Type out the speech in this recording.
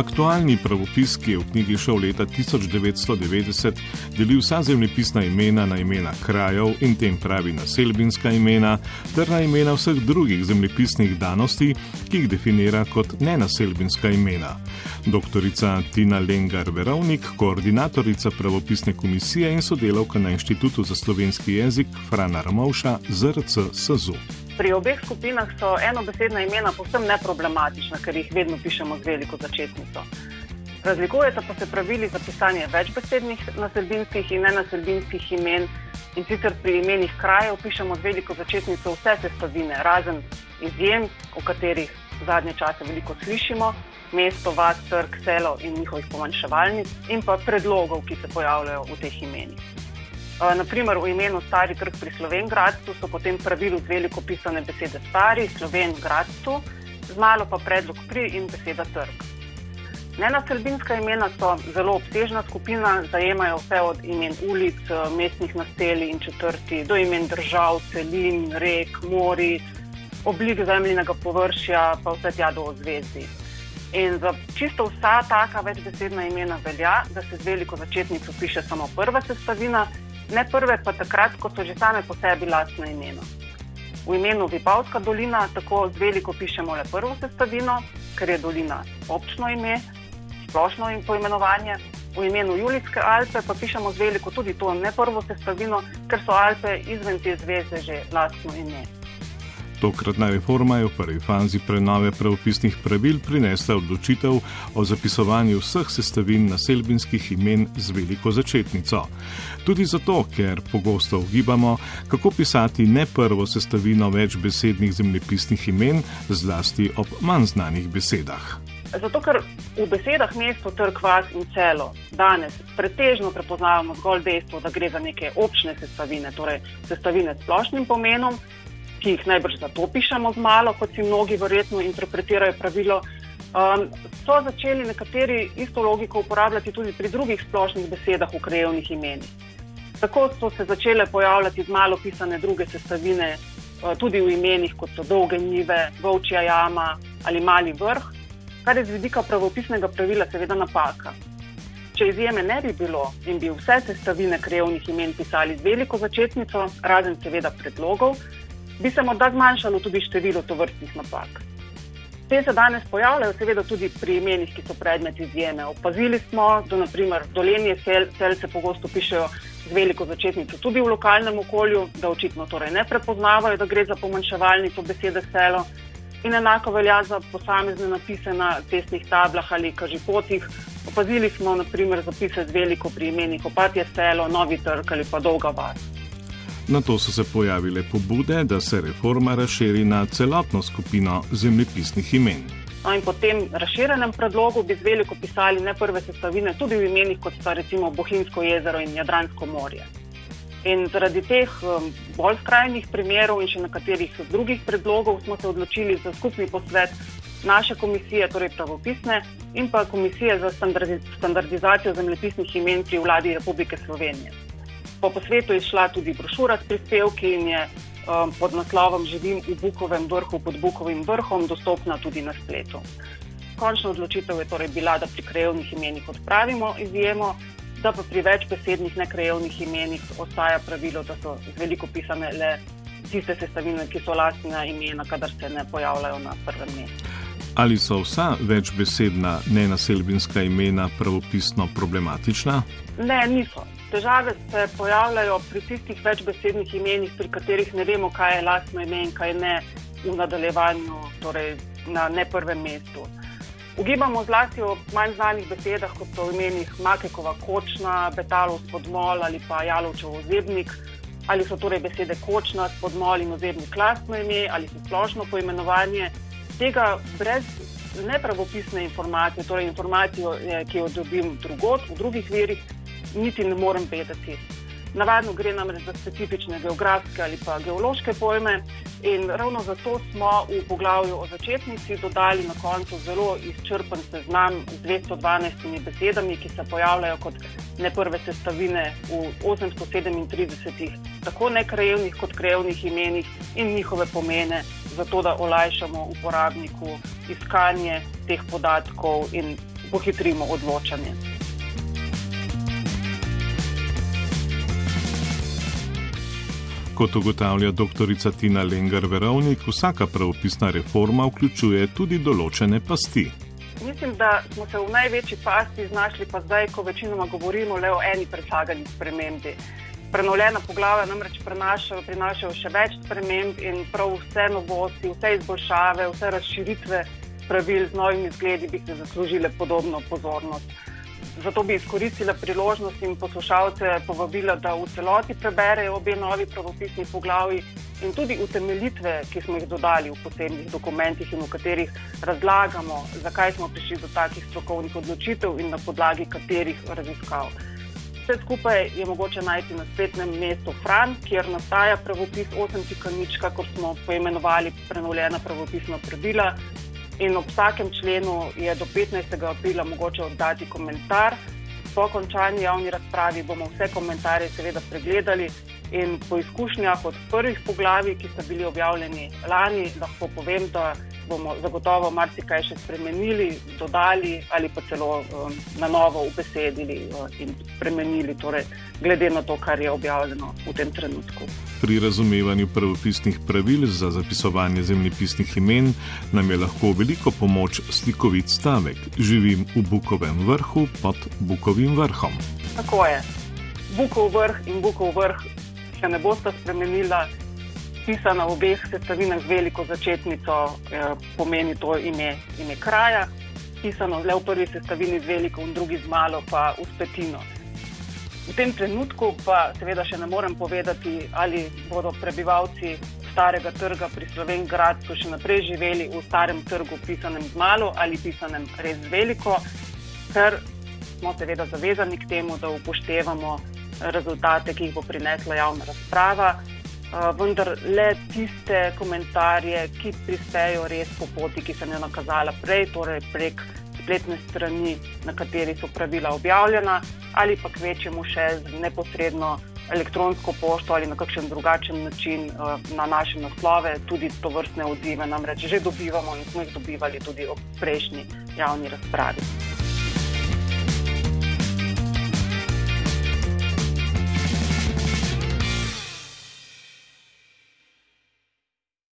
Aktualni pravopis, ki je v knjigi šel leta 1990, deli vsa zemljepisna imena na imena krajev in tem pravi naselbinska imena, ter na imena vseh drugih zemljepisnih danosti, ki jih definira kot nenaselbinska imena. Doktorica Tina Lengar Verovnik, koordinatorica pravopisne komisije in sodelavka na Inštitutu za slovenski jezik Frana Ramovša ZRC SAZU pri obeh skupinah so enobesedna imena povsem neproblematična, ker jih vedno pišemo z veliko začetnico. Razlikujeta pa se pravili za pisanje večbesednih naselbinskih in nenaselbinskih imen. In sicer pri imenih krajev pišemo z veliko začetnico vse sestavine, razen izjem, o katerih zadnje čase veliko slišimo, mesto, vas, trg, selo in njihovih pomanjševalnic, in pa predlogov, ki se pojavljajo v teh imenih. Eh, Naprimer, v imenu Stari trg pri Slovengradcu so potem pravilu z veliko pisane besede Stari, Slovengradcu, z malo pa predlog pri in beseda trg. Nenaselbinska imena so zelo obsežna skupina, zajemajo vse od imen ulic, eh, mestnih naselij in četrti do imen držav, celin, rek, mori, oblik zemljinega površja, pa vse tja do ozvezdi. In za čisto vsa taka večbesedna imena velja, da se z veliko začetnico piše samo prva sestavina, ne prve pa takrat, ko so že same po sebi lastno imeno. V imenu Vipavska dolina tako z veliko pišemo le prvo sestavino, ker je dolina občno ime, splošno in poimenovanje. V imenu Julijske Alpe pa pišemo z veliko tudi to ne prvo sestavino, ker so Alpe izven te zveze že lastno ime. Tokratna reforma je v prvi fazi prenove pravopisnih pravil prinesla odločitev o zapisovanju vseh sestavin naselbinskih imen z veliko začetnico. Tudi zato, ker pogosto ugibamo, kako pisati ne prvo sestavino večbesednih zemljepisnih imen, zlasti ob manj znanih besedah. Zato, ker v besedah mesto, trg, vas in celo danes pretežno prepoznavamo zgolj dejstvo, da gre za neke občne sestavine, torej sestavine s splošnim pomenom, ki jih najbrž zato pišemo z malo, kot si mnogi verjetno interpretirajo pravilo. Um, so začeli nekateri isto logiko uporabljati tudi pri drugih splošnih besedah v krajevnih imenih. Tako so se začele pojavljati z malo pisane druge sestavine, uh, tudi v imenih, kot so dolge njive, volčja jama ali mali vrh, kar je z vidika pravopisnega pravila seveda napaka. Če izjeme ne bi bilo in bi vse sestavine krajevnih imen pisali z veliko začetnico, razen seveda predlogov, bi se morda zmanjšalo tudi število tovrstnih napak. Te se danes pojavljajo, seveda, tudi pri imenih, ki so predmet izjeme. Opazili smo, da naprimer dolenje sel, selce pogosto pišejo z veliko začetnico tudi v lokalnem okolju, da očitno torej ne prepoznavajo, da gre za pomanjševalnico besede selo. In enako velja za posamezne napise na cestnih tablah ali kažipotih. Opazili smo naprimer zapise z veliko pri imenih opatje selo, novi trg ali pa dolga vas. Na to so se pojavile pobude, da se reforma razširi na celotno skupino zemljepisnih imen. No in po tem razširjenem predlogu bi z veliko pisali ne prve sestavine, tudi v imenih kot sta recimo Bohinjsko jezero in Jadransko morje. In zaradi teh um, bolj skrajnih primerov in še nekaterih drugih predlogov smo se odločili za skupni posvet naše komisije, torej pravopisne, in pa komisije za standardizacijo zemljepisnih imen pri vladi Republike Slovenije. Po posvetu je šla tudi brošura s prispevki in je um, pod naslovom Živim v Bukovem vrhu pod Bukovim vrhom dostopna tudi na spletu. Končna odločitev je torej bila, da pri krajevnih imenih odpravimo izjemo, da pa pri večbesednih nekrajevnih imenih ostaja pravilo, da so z veliko pisane le tiste sestavine, ki so lastna imena, kadar se ne pojavljajo na prvem mestu. Ali so vsa večbesedna nenaselbinska imena pravopisno problematična? Ne, niso. Težave se pojavljajo pri tistih večbesednih imenih, pri katerih ne vemo, kaj je lastno ime in kaj ne v nadaljevanju, torej na ne prvem mestu. Ugibamo zlasti o manj znanih besedah, kot so imenih Makekova kočna, Betalov spodmol ali pa Jalovčev ozebnik, ali so torej besede kočna, spodmol in ozebnik lastno ime ali so splošno poimenovanje. Tega brez nepravopisne informacije, torej informacijo, ki jo dobim drugot, v drugih verih, niti ne morem vedeti. Navadno gre namreč za specifične geografske ali pa geološke pojme, in ravno zato smo v poglavju o začetnici dodali na koncu zelo izčrpen seznam z 212 besedami, ki se pojavljajo kot ne prve sestavine v 837 tako nekrajevnih kot krajevnih imenih in njihove pomene, zato da olajšamo uporabniku iskanje teh podatkov in pohitrimo odločanje. Kot ugotavlja dr. Tina Lengar Verovnik, vsaka pravopisna reforma vključuje tudi določene pasti. Mislim, da smo se v največji pasti znašli pa zdaj, ko večinoma govorimo le o eni predlagani spremembi. Prenovljena poglavja namreč prinašajo, prinašajo še več sprememb in prav vse novosti, vse izboljšave, vse razširitve pravil z novimi zgledi bi se zaslužile podobno pozornost. Zato bi izkoristila priložnost in poslušalce povabila, da v celoti preberejo obe novi pravopisni poglavi in tudi utemeljitve, ki smo jih dodali v posebnih dokumentih in v katerih razlagamo, zakaj smo prišli do takih strokovnih odločitev in na podlagi katerih raziskav. Vse skupaj je mogoče najti na spletnem mestu Fran, kjer nastaja pravopis 8.0, kot smo poimenovali prenovljena pravopisna pravila in ob vsakem členu je do 15. aprila mogoče oddati komentar. Po končani javni razpravi bomo vse komentarje seveda pregledali in po izkušnjah od prvih poglavij, ki so bili objavljeni lani, lahko povem, da bomo zagotovo marsikaj še spremenili, dodali ali pa celo um, na novo ubesedili uh, in spremenili, torej, glede na to, kar je objavljeno v tem trenutku. Pri razumevanju pravopisnih pravil za zapisovanje zemljepisnih imen nam je lahko veliko pomoč slikovit stavek: Živim v Bukovem vrhu pod Bukovim vrhom. Tako je. Bukov vrh in Bukov vrh se ne bosta spremenila pisana v obeh sestavinah z veliko začetnico, eh, pomeni to ime, ime kraja, pisano le v prvi sestavini z veliko in drugi z malo, pa v spetino. V tem trenutku pa seveda še ne morem povedati, ali bodo prebivalci starega trga pri Slovenki še naprej živeli v starem trgu, pisanem z malo ali pisanem res z veliko, ker smo seveda zavezani k temu, da upoštevamo rezultate, ki jih bo prinesla javna razprava. Eh, vendar le tiste komentarje, ki prispejo res po poti, ki sem jo nakazala prej, torej prek spletne strani, na kateri so pravila objavljena, ali pa k večjemu še z neposredno elektronsko pošto ali na kakšen drugačen način eh, na naše naslove, tudi to vrstne odzive namreč že dobivamo in smo jih dobivali tudi ob prejšnji javni razpravi.